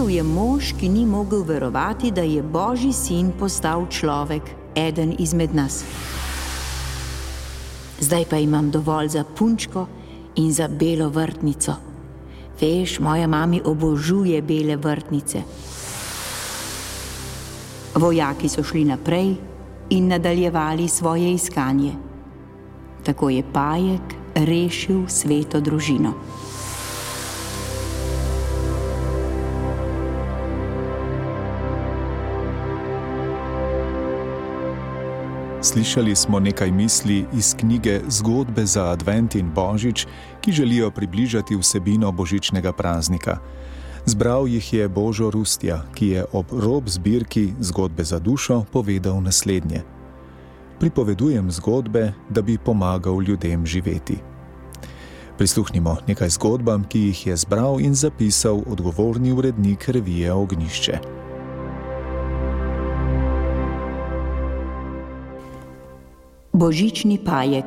Prišel je mož, ki ni mogel verovati, da je Božji sin postal človek, eden izmed nas. Zdaj pa imam dovolj za punčko in za belo vrtnico. Veš, moja mama obožuje bele vrtnice. Vojaki so šli naprej in nadaljevali svoje iskanje. Tako je Pajek rešil sveto družino. Slišali smo nekaj misli iz knjige Zgodbe za Advent in Božič, ki želijo približati vsebino božičnega praznika. Zbral jih je Božo Rustja, ki je ob rob zbirki Zgodbe za dušo povedal naslednje: Pripovedujem zgodbe, da bi pomagal ljudem živeti. Prisluhnimo nekaj zgodbam, ki jih je zbral in zapisal odgovorni urednik revije Ognišče. Božični pajek.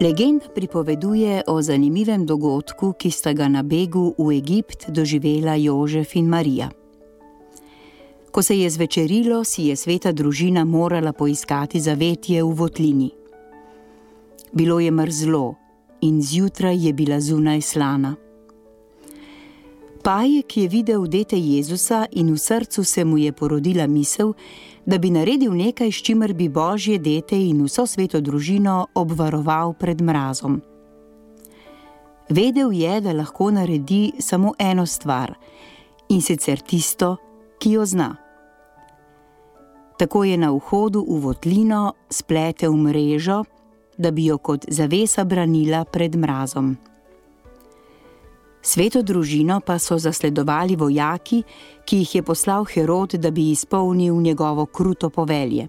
Legenda pripoveduje o zanimivem dogodku, ki sta ga na begu v Egipt doživela Jožef in Marija. Ko se je zvečerilo, si je sveta družina morala poiskati zavetje v votlini. Bilo je mrzlo in zjutraj je bila zunaj slana. Pajek je videl dete Jezusa in v srcu se mu je porodila misel, da bi naredil nekaj, s čimer bi božje dete in vso sveto družino obvaroval pred mrazom. Vedel je, da lahko naredi samo eno stvar in sicer tisto, ki jo zna. Tako je na vhodu v votlino spletel mrežo, da bi jo kot zavesa branila pred mrazom. Sveto družino pa so zasledovali vojaki, ki jih je poslal Herod, da bi izpolnil njegovo kruto povelje.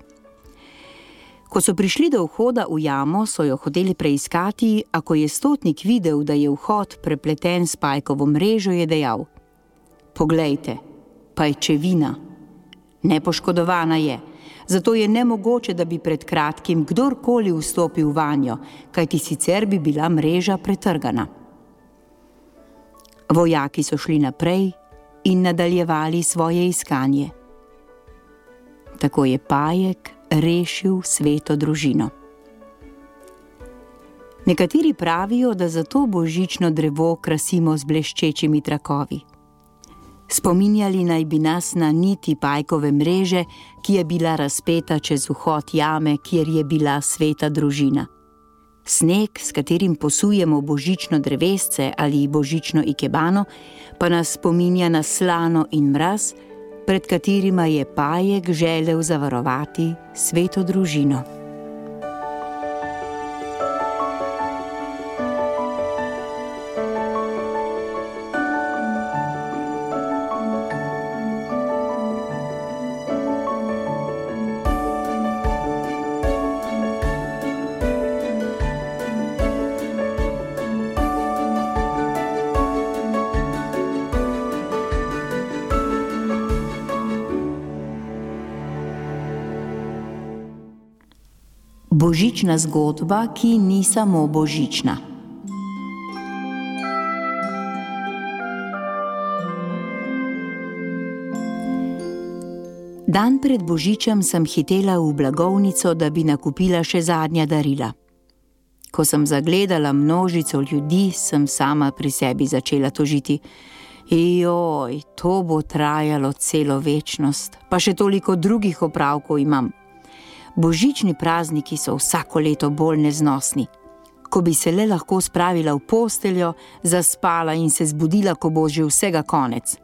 Ko so prišli do vhoda v jamo, so jo hoteli preiskati, a ko je stotnik videl, da je vhod prepleten s pajkovo mrežo, je dejal: Poglejte, pa je čevina, nepoškodovana je, zato je nemogoče, da bi pred kratkim kdorkoli vstopil vanjo, kajti sicer bi bila mreža pretrgana. Vojaki so šli naprej in nadaljevali svoje iskanje. Tako je Pajek rešil sveto družino. Nekateri pravijo, da zato božično drevo krasimo z bleščečimi trakovi. Spominjali naj bi nas na niti pajkove mreže, ki je bila razpeta čez vhod jame, kjer je bila sveta družina. Sneg, s katerim posujemo božično drevesce ali božično ikebano, pa nas spominja na slano in mraz, pred katerima je pajek želel zavarovati sveto družino. Božična zgodba, ki ni samo božična. Dan pred božičem sem hitela v blagovnico, da bi nakupila še zadnja darila. Ko sem zagledala množico ljudi, sem sama pri sebi začela tožiti. Joj, to bo trajalo celo večnost, pa še toliko drugih opravkov imam božični prazniki so vsako leto bolj neznosni. Ko bi se le lahko spravila v posteljo, zaspala in se zbudila, ko bo že vsega konec.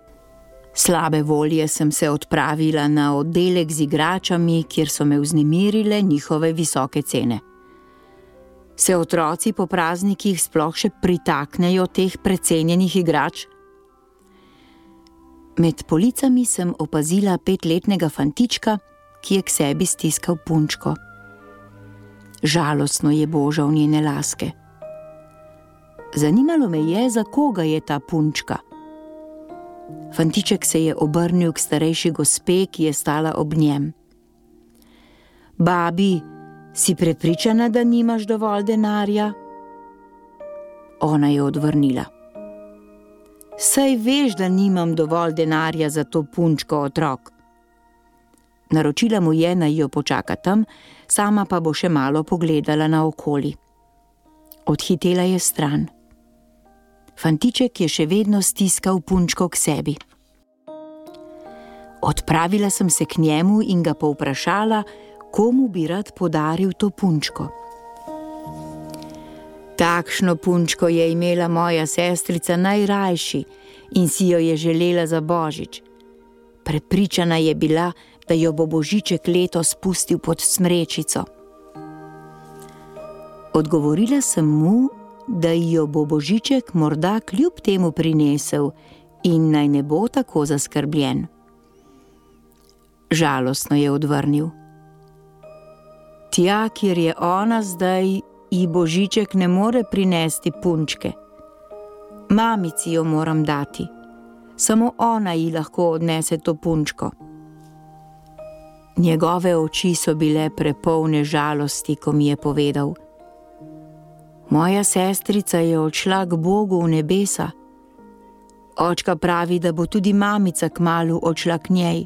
Slabe volje sem se odpravila na oddelek z igračami, kjer so me vznemirile njihove visoke cene. Se otroci po praznikih sploh še pritaknejo teh precenjenih igrač? Med policami sem opazila petletnega fantička, ki je k sebi stiskal punčko. Žalostno je božal njene laske. Zanimalo me je, za koga je ta punčka. Fantiček se je obrnil k starejši gospe, ki je stala ob njem. Babi, si prepričana, da nimaš dovolj denarja? Ona je odvrnila. Saj veš, da nimam dovolj denarja za to punčko otrok. Naročila mu je, naj jo počaka tam, sama pa bo še malo pogledala na okoli. Odhitela je stran. Fantiček je še vedno stiskal punčko k sebi. Odpravila sem se k njemu in ga povprašala, komu bi rad podaril to punčko. Takšno punčko je imela moja sestrica najrajši in si jo je želela za božič. Prepričana je bila, da jo bo božiček letos spustil pod smrečico. Odgovorila sem mu, da jo bo božiček morda kljub temu prinesel in naj ne bo tako zaskrbljen. Žalostno je odvrnil. Tja, kjer je ona zdaj, ji božiček ne more prinesti punčke. Mamici jo moram dati, samo ona ji lahko odnese to punčko. Njegove oči so bile prepolne žalosti, ko mi je povedal: Moja sestrica je odšla k Bogu v nebesa. Očka pravi, da bo tudi mamica k malu odšla k njej.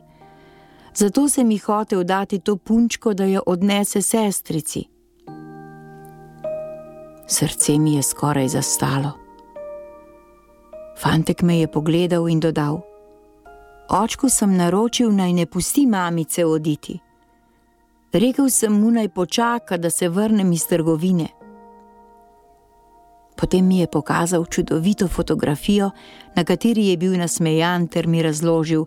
Zato sem ji hotel dati to punčko, da jo odnese sestrici. Srce mi je skoraj zastalo. Fantek me je pogledal in dodal: Očku sem naročil, naj ne pusti mamice oditi. Rekl sem mu naj počaka, da se vrnem iz trgovine. Potem mi je pokazal čudovito fotografijo, na kateri je bil nasmejan ter mi razložil: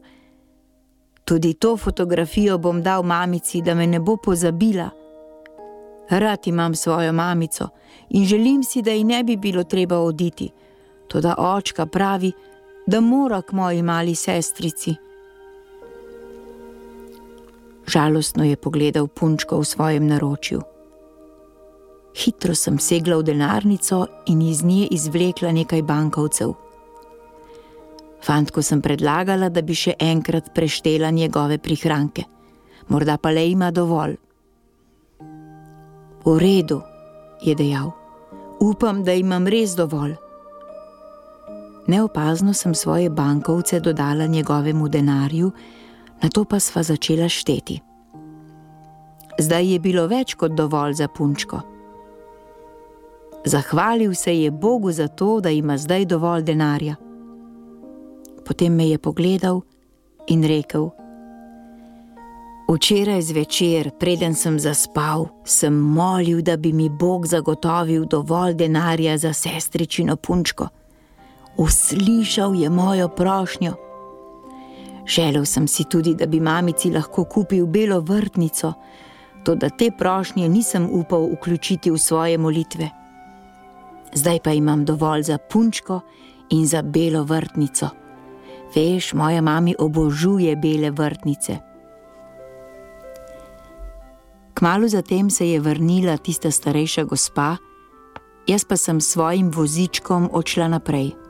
Tudi to fotografijo bom dal mamici, da me ne bo pozabila. Rad imam svojo mamico in želim si, da ji ne bi bilo treba oditi. Toda očka pravi, da mora k moji mali sestrici. Žalostno je pogledal punčko v svojem naročju. Hitro sem segla v denarnico in iz nje izvlekla nekaj bankovcev. Fantko sem predlagala, da bi še enkrat preštela njegove prihranke, morda pa le ima dovolj. V redu, je dejal, upam, da imam res dovolj. Neopazno sem svoje bankovce dodala njegovemu denarju, na to pa sva začela šteti. Zdaj je bilo več kot dovolj za punčko. Zahvalil se je Bogu za to, da ima zdaj dovolj denarja. Potem me je pogledal in rekel: Včeraj zvečer, preden sem zaspal, sem molil, da bi mi Bog zagotovil dovolj denarja za sestričino punčko. Uslišal je mojo prošnjo. Želel sem si tudi, da bi mamici lahko kupil belo vrtnico, toda te prošnje nisem upal vključiti v svoje molitve. Zdaj pa imam dovolj za punčko in za belo vrtnico. Veš, moja mama obožuje bele vrtnice. Kmalo zatem se je vrnila tista starejša gospa, jaz pa sem s svojim vozičkom odšla naprej.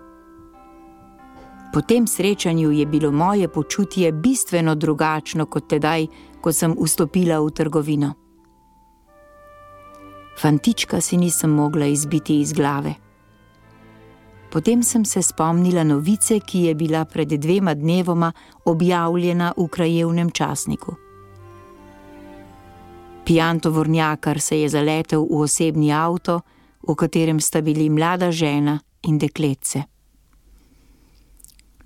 Po tem srečanju je bilo moje počutje bistveno drugačno kot tedaj, ko sem vstopila v trgovino. Fantička si nisem mogla izbiti iz glave. Potem sem se spomnila novice, ki je bila pred dvema dnevoma objavljena v krajevnem časniku. Pijan tovornjakar se je zaletel v osebni avto, v katerem sta bili mlada žena in dekletce.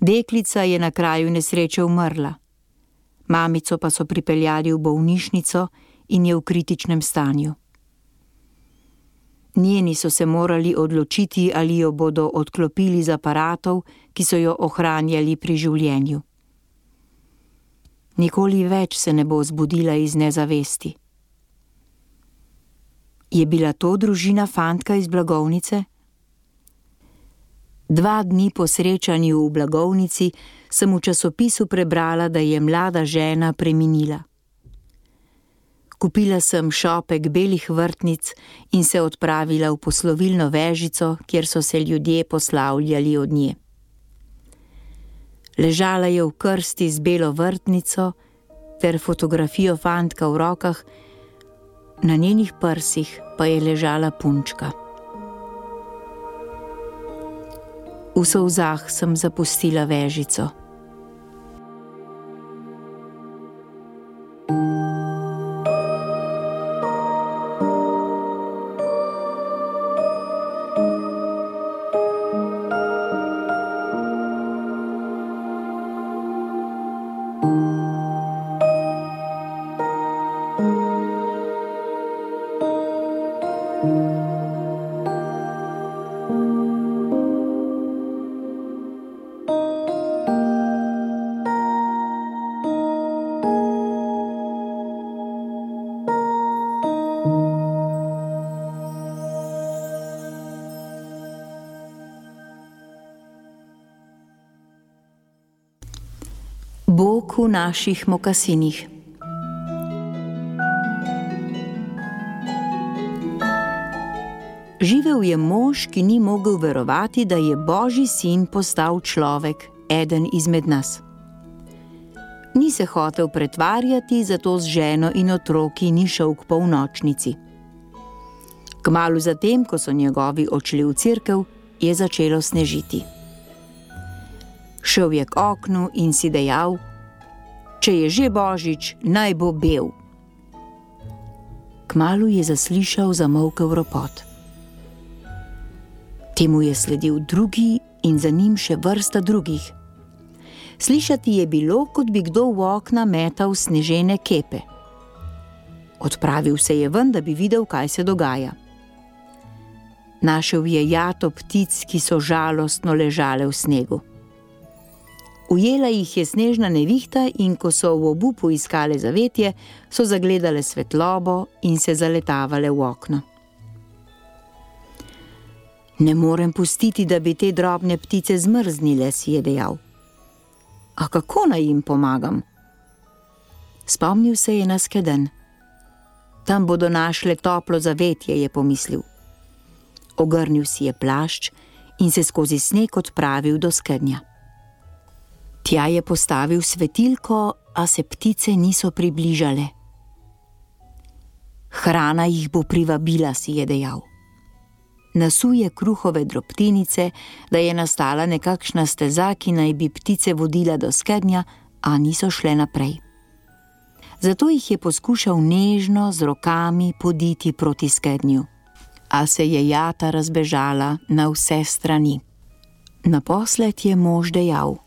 Deklica je na kraju nesreče umrla, mamico pa so pripeljali v bolnišnico in je v kritičnem stanju. Njeni so se morali odločiti, ali jo bodo odklopili z aparatov, ki so jo ohranjali pri življenju. Nikoli več se ne bo zbudila iz nezavesti. Je bila to družina fantka iz blagovnice? Dva dni po srečanju v blagovnici sem v časopisu prebrala, da je mlada žena preminila. Kupila sem šopek belih vrtnic in se odpravila v poslovilno vežico, kjer so se ljudje poslavljali od nje. Ležala je v krsti z belo vrtnico ter fotografijo fantka v rokah, na njenih prsih pa je ležala punčka. V solzah sem zapustila vežico. Naših mokasinih. Živel je mož, ki ni mogel verovati, da je Božji sin postal človek, eden izmed nas. Ni se hotel pretvarjati, zato z ženo in otroki ni šel k polnočnici. Kmalu zatem, ko so njegovi odšli v cerkev, je začelo snežiti. Šel je k oknu in si dejal: Če je že božič, naj bo bel. Kmalu je zaslišal zamolkel ropot. Temu je sledil drugi in za njim še vrsta drugih. Slišati je bilo, kot bi kdo v okna metal snežene kepe. Odpravil se je ven, da bi videl, kaj se dogaja. Našel je jato ptic, ki so žalostno ležale v snegu. Ujela jih je snežna nevihta in ko so v obupu iskale zavetje, so zagledale svetlobo in se zaletavale v okno. Ne morem pustiti, da bi te drobne ptice zmrznile, si je dejal. A kako naj jim pomagam? Spomnil se je na skeden. Tam bodo našle toplo zavetje, je pomislil. Ogrnil si je plašč in se skozi sneg odpravil do skednja. Tja je postavil svetilko, a se ptice niso približale. Hrana jih bo privabila, si je dejal. Nasuje kruhove drobtinice, da je nastala nekakšna steza, ki naj bi ptice vodila do skednja, a niso šle naprej. Zato jih je poskušal nežno z rokami poditi proti skednju, a se je jata razbežala na vse strani. Naposled je mož dejal: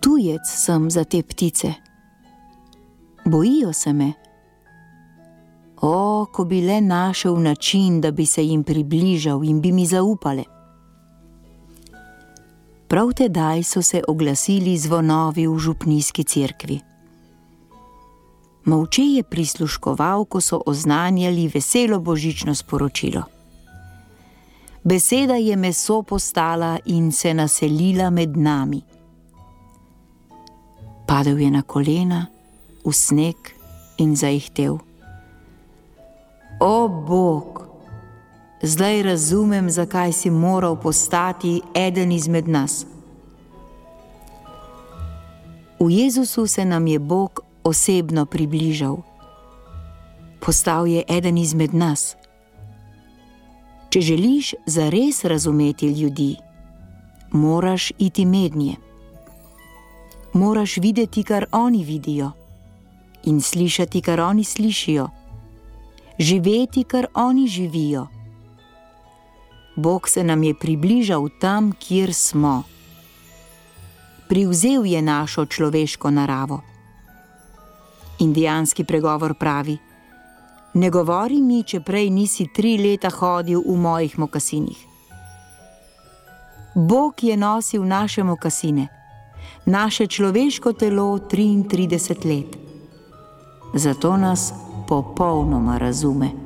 tujec sem za te ptice. Bojijo se me. O, ko bi le našel način, da bi se jim približal in bi mi zaupale. Prav tedaj so se oglasili zvonovi v župnijski cerkvi. Mavče je prisluškoval, ko so oznanjali veselo božično sporočilo. Beseda je meso postala in se naselila med nami. Padel je na kolena, v sneg in zaihtel. O Bog, zdaj razumem, zakaj si moral postati eden izmed nas. V Jezusu se nam je Bog osebno približal. Postal je eden izmed nas. Če želiš zares razumeti ljudi, moraš iti mednje moraš videti, kar oni vidijo, in slišati, kar oni slišijo, živeti, kar oni živijo. Bog se nam je približal tam, kjer smo. Privzel je našo človeško naravo. Indijanski pregovor pravi: Ne govori mi, če prej nisi tri leta hodil v mojih mokasinih. Bog je nosil naše mokasine naše človeško telo 33 let. Zato nas popolnoma razume.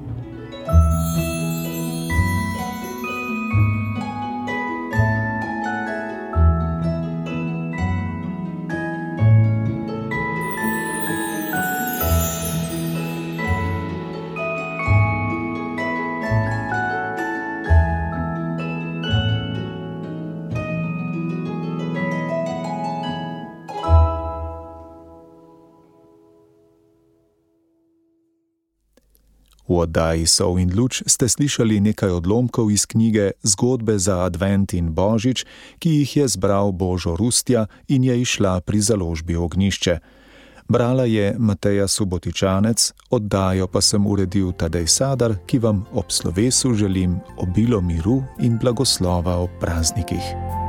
Oddaji Sov in Luč ste slišali nekaj odlomkov iz knjige Zgodbe za Advent in Božič, ki jih je zbral Božo Rustja in je išla pri založbi Ognišče. Brala je Mateja Subotičanec, oddajo pa sem uredil Tadej Sadar, ki vam ob slovesu želim obilo miru in blagoslova ob praznikih.